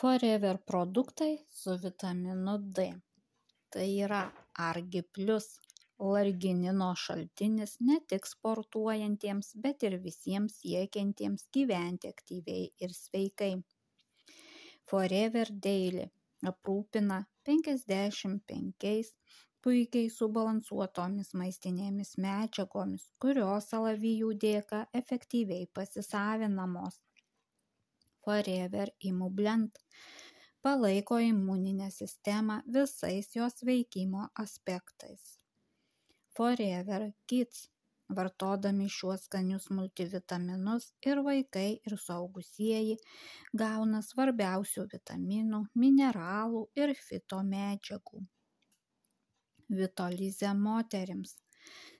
forever produktai su vitaminu d. Tai yra argi plius larginino šaltinis ne tik sportuojantiems bet ir visiems siekiantiems gyventi aktyviai ir sveikai. Forever daily aprūpina penkiasdešimt penkiais puikiai subalansuotomis maistinėmis medžiagomis kurios alavijų dėka efektyviai pasisavinamos forever imublend palaiko imuninę sistemą visais jos veikimo aspektais. Forever kids vartodami šiuos skanius multivitaminus ir vaikai ir suaugusieji gauna svarbiausių vitaminų mineralų ir fitomedžiagų. Vitolize moterims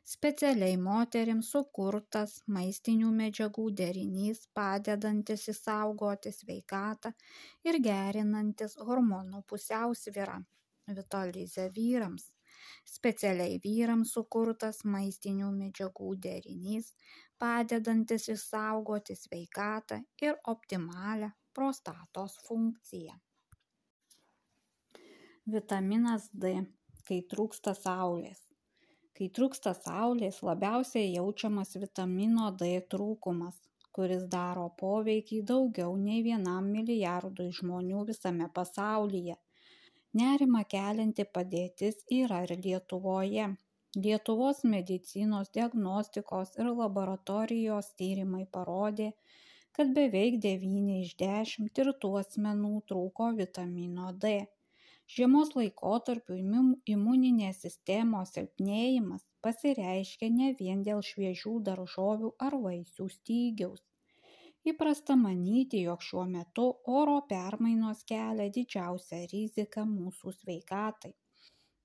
specialiai moterims sukurtas maistinių medžiagų derinys padedantis išsaugoti sveikatą ir gerinantis hormonų pusiausvyrą. Vitolize vyrams. Specialiai vyrams sukurtas maistinių medžiagų derinys padedantis išsaugoti sveikatą ir optimalią prostatos funkciją. Vitaminas d. Kai trūksta saulės kai trūksta saulės labiausiai jaučiamas vitamino d trūkumas kuris daro poveikį daugiau nei vienam milijardui žmonių visame pasaulyje. Nerimą kelianti padėtis yra ir lietuvoje. Lietuvos medicinos diagnostikos ir laboratorijos tyrimai parodė kad beveik devyni iš dešimt tirtų asmenų trūko vitamino d žiemos laikotarpiu imuninės sistemos silpnėjimas pasireiškia ne vien dėl šviežių daržovių ar vaisių stygiaus. Įprasta manyti jog šiuo metu oro permainos kelia didžiausią riziką mūsų sveikatai.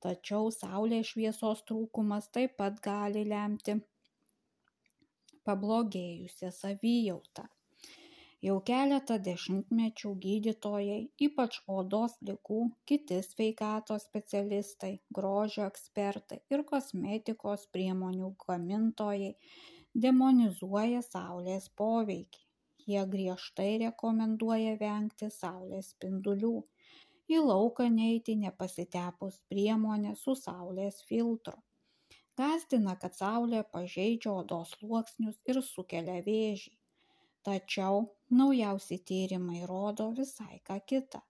Tačiau saulės šviesos trūkumas taip pat gali lemti pablogėjusią savijautą jau keletą dešimtmečių gydytojai ypač odos ligų kiti sveikatos specialistai grožio ekspertai ir kosmetikos priemonių gamintojai demonizuoja saulės poveikį. Jie griežtai rekomenduoja vengti saulės spindulių. Į lauką neiti nepasitepus priemonę su saulės filtru. Gąsdina kad saulė pažeidžia odos sluoksnius ir sukelia vėžį. Tačiau naujausi tyrimai rodo visai ką kita.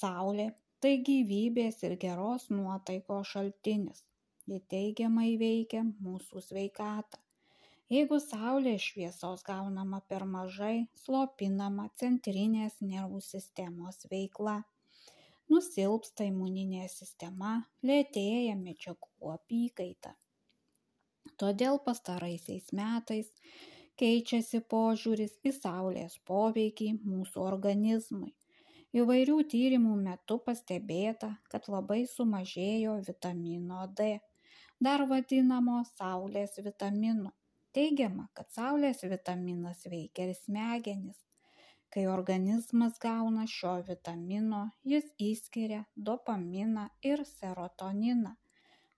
Saulė tai gyvybės ir geros nuotaikos šaltinis. Ji teigiamai veikia mūsų sveikatą. Jeigu saulės šviesos gaunama per mažai slopinama centrinės nervų sistemos veikla. Nusilpsta imuninė sistema lėtėja medžiagų apykaita. Todėl pastaraisiais metais keičiasi požiūris į saulės poveikį mūsų organizmui. Įvairių tyrimų metu pastebėta kad labai sumažėjo vitamino d dar vadinamo saulės vitaminu. Teigiama kad saulės vitaminas veikia ir smegenis. Kai organizmas gauna šio vitamino jis išskiria dopaminą ir serotoniną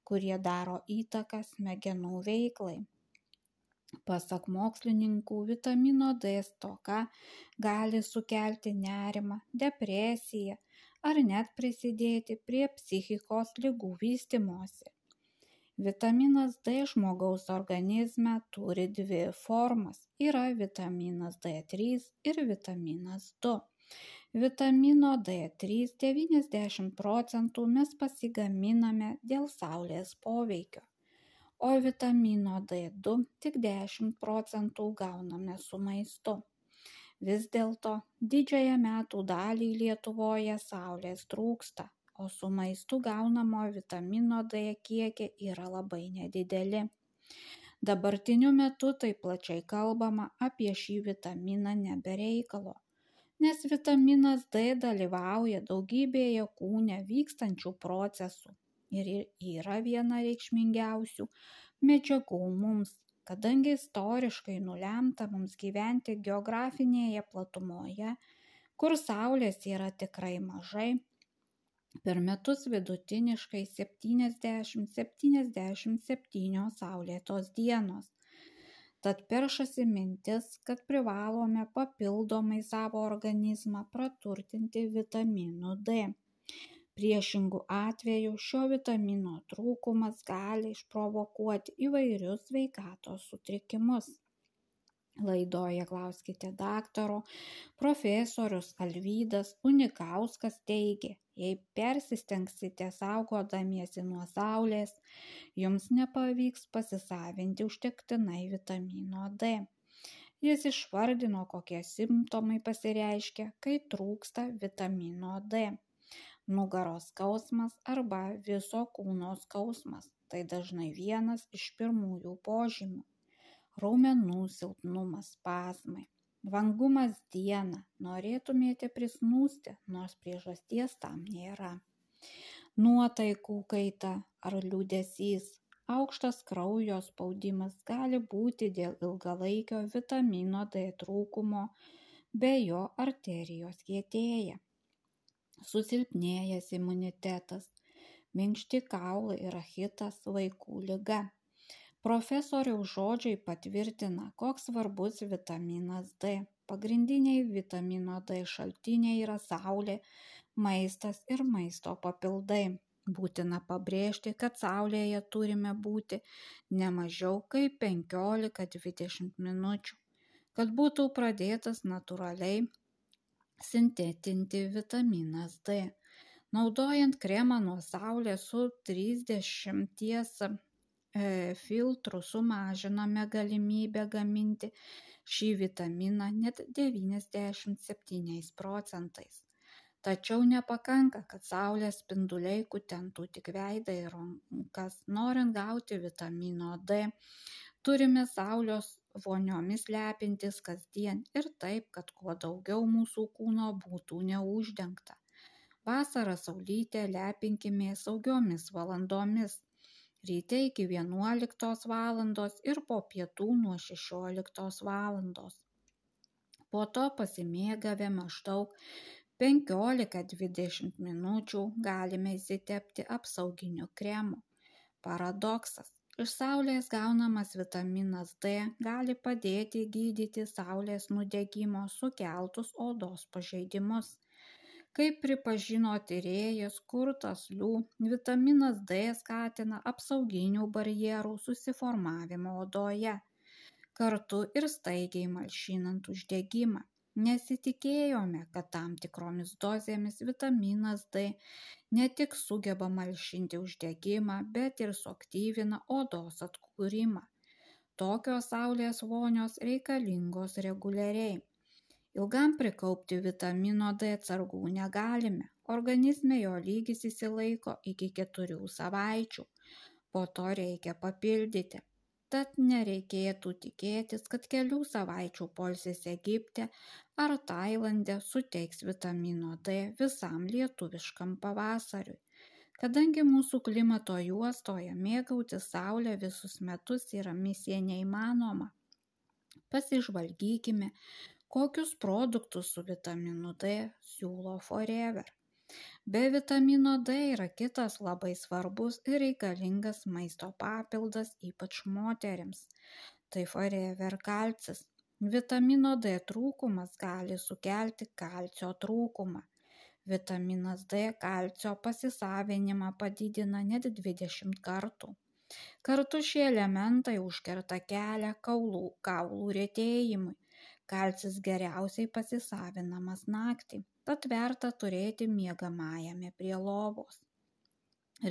kurie daro įtaką smegenų veiklai pasak mokslininkų vitamino d stoka gali sukelti nerimą depresiją ar net prisidėti prie psichikos ligų vystymosi vitaminas d žmogaus organizme turi dvi formas yra vitaminas d3 ir vitaminas 2 vitamino d3 90 procentų mes pasigaminame dėl saulės poveikio o vitamino d2 tik 10 procentų gauname su maistu. Vis dėlto didžiąją metų dalį lietuvoje saulės trūksta o su maistu gaunamo vitamino d kiekiai yra labai nedideli. Dabartiniu metu taip plačiai kalbama apie šį vitaminą ne be reikalo nes vitaminas d dalyvauja daugybėje kūne vykstančių procesų ir yra viena reikšmingiausių medžiagų mums kadangi istoriškai nulemta mums gyventi geografinėje platumoje kur saulės yra tikrai mažai per metus vidutiniškai septyniasdešimt septyniasdešimt septynios saulėtos dienos Tad peršasi mintis, kad privalome papildomai savo organizmą praturtinti vitaminu D. Priešingų atveju šio vitamino trūkumas gali išprovokuoti įvairius sveikatos sutrikimus. Laidoje klauskite daktaro, profesorius Alvydas Unikauskas teigia, jei persistengsite saugodamiesi nuo saulės, jums nepavyks pasisavinti užtektinai vitamino D. Jis išvardino, kokie simptomai pasireiškia, kai trūksta vitamino D. Nugaros skausmas arba viso kūno skausmas - tai dažnai vienas iš pirmųjų požymių raumenų silpnumas spazmai vangumas dieną norėtumėte prisnūsti nors priežasties tam nėra nuotaikų kaita ar liūdesys aukštas kraujo spaudimas gali būti dėl ilgalaikio vitamino D trūkumo, be jo arterijos kietėja. Susilpnėjęs imunitetas, minkšti kaulai ir achitas vaikų lyga. Profesoriaus žodžiai patvirtina, koks svarbus vitaminas D. Pagrindiniai vitamino D šaltiniai yra saulė, maistas ir maisto papildai. Būtina pabrėžti, kad saulėje turime būti ne mažiau kaip 15-20 minučių, kad būtų pradėtas natūraliai sintetinti vitaminas D. Naudojant kremą nuo saulės su 30 E, filtrų sumažiname galimybę gaminti šį vitaminą net 97 procentais. Tačiau nepakanka, kad saulės spinduliai kutentų tik veidą ir rankas. Norint gauti vitamino D, turime saulės voniomis lepintis kasdien ir taip, kad kuo daugiau mūsų kūno būtų neuždengta. Vasarą saulytę lepinkime saugiomis valandomis ryte iki vienuoliktos valandos ir po pietų nuo šešioliktos valandos. Po to pasimėgavę maždaug 15-20 minučių galime įsitepti apsauginiu kremu. Paradoksas. Iš saulės gaunamas vitaminas D gali padėti gydyti saulės nudegimo sukeltus odos pažeidimus. Kaip pripažino tyrėjas kurtas liu vitaminas d skatina apsauginių barjerų susiformavimą odoje kartu ir staigiai malšinant uždegimą nesitikėjome kad tam tikromis dozėmis vitaminas d ne tik sugeba malšinti uždegimą bet ir suaktyvina odos atkūrimą. Tokios saulės vonios reikalingos reguliariai. Ilgam prikaupti vitamino d atsargų negalime. Organizme jo lygis išsilaiko iki keturių savaičių. Po to reikia papildyti tad nereikėtų tikėtis kad kelių savaičių poilsis egipte ar tailande suteiks vitamino d visam lietuviškam pavasariui kadangi mūsų klimato juostoje mėgautis saule visus metus yra misija neįmanoma pasižvalgykime kokius produktus su vitaminu D siūlo Forever. Be vitamino D yra kitas labai svarbus ir reikalingas maisto papildas ypač moteriams. Tai Forever kalcis. Vitamino D trūkumas gali sukelti kalcio trūkumą. Vitaminas D kalcio pasisavinimą padidina net 20 kartų. Kartu šie elementai užkerta kelią kaulų, kaulų rėtėjimui, kalcis geriausiai pasisavinamas naktį tad verta turėti miegamajame prie lovos.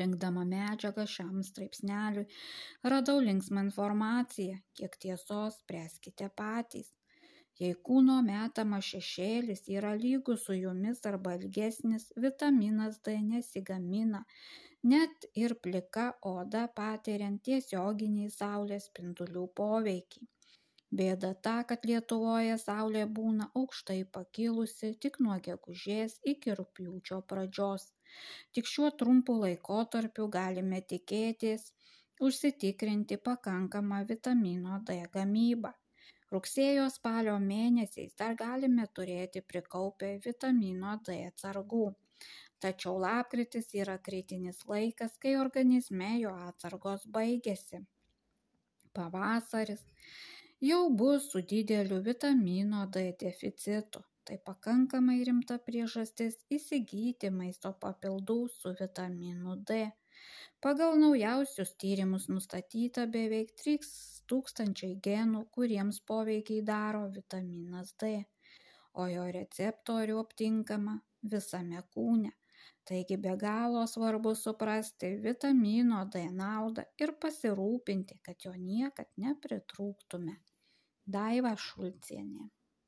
Rinkdama medžiagą šiam straipsneliui radau linksmą informaciją kiek tiesos spręskite patys. Jei kūno metamas šešėlis yra lygus su jumis arba ilgesnis vitaminas d nesigamina net ir plika oda patiriant tiesioginį saulės spindulių poveikį bėda ta kad lietuvoje saulė būna aukštai pakilusi tik nuo gegužės iki rugpjūčio pradžios. Tik šiuo trumpu laikotarpiu galime tikėtis užsitikrinti pakankamą vitamino d gamybą. Rugsėjo spalio mėnesiais dar galime turėti prikaupę vitamino d atsargų. Tačiau lapkritis yra kritinis laikas kai organizme jo atsargos baigiasi. Pavasaris jau bus su dideliu vitamino D deficitu. Tai pakankamai rimta priežastis įsigyti maisto papildų su vitaminu D. Pagal naujausius tyrimus nustatyta beveik 3000 genų, kuriems poveikiai daro vitaminas D, o jo receptorių aptinkama visame kūne. Taigi be galo svarbu suprasti vitamino D naudą ir pasirūpinti, kad jo niekad nepritrūktume. Дайва Шульцине.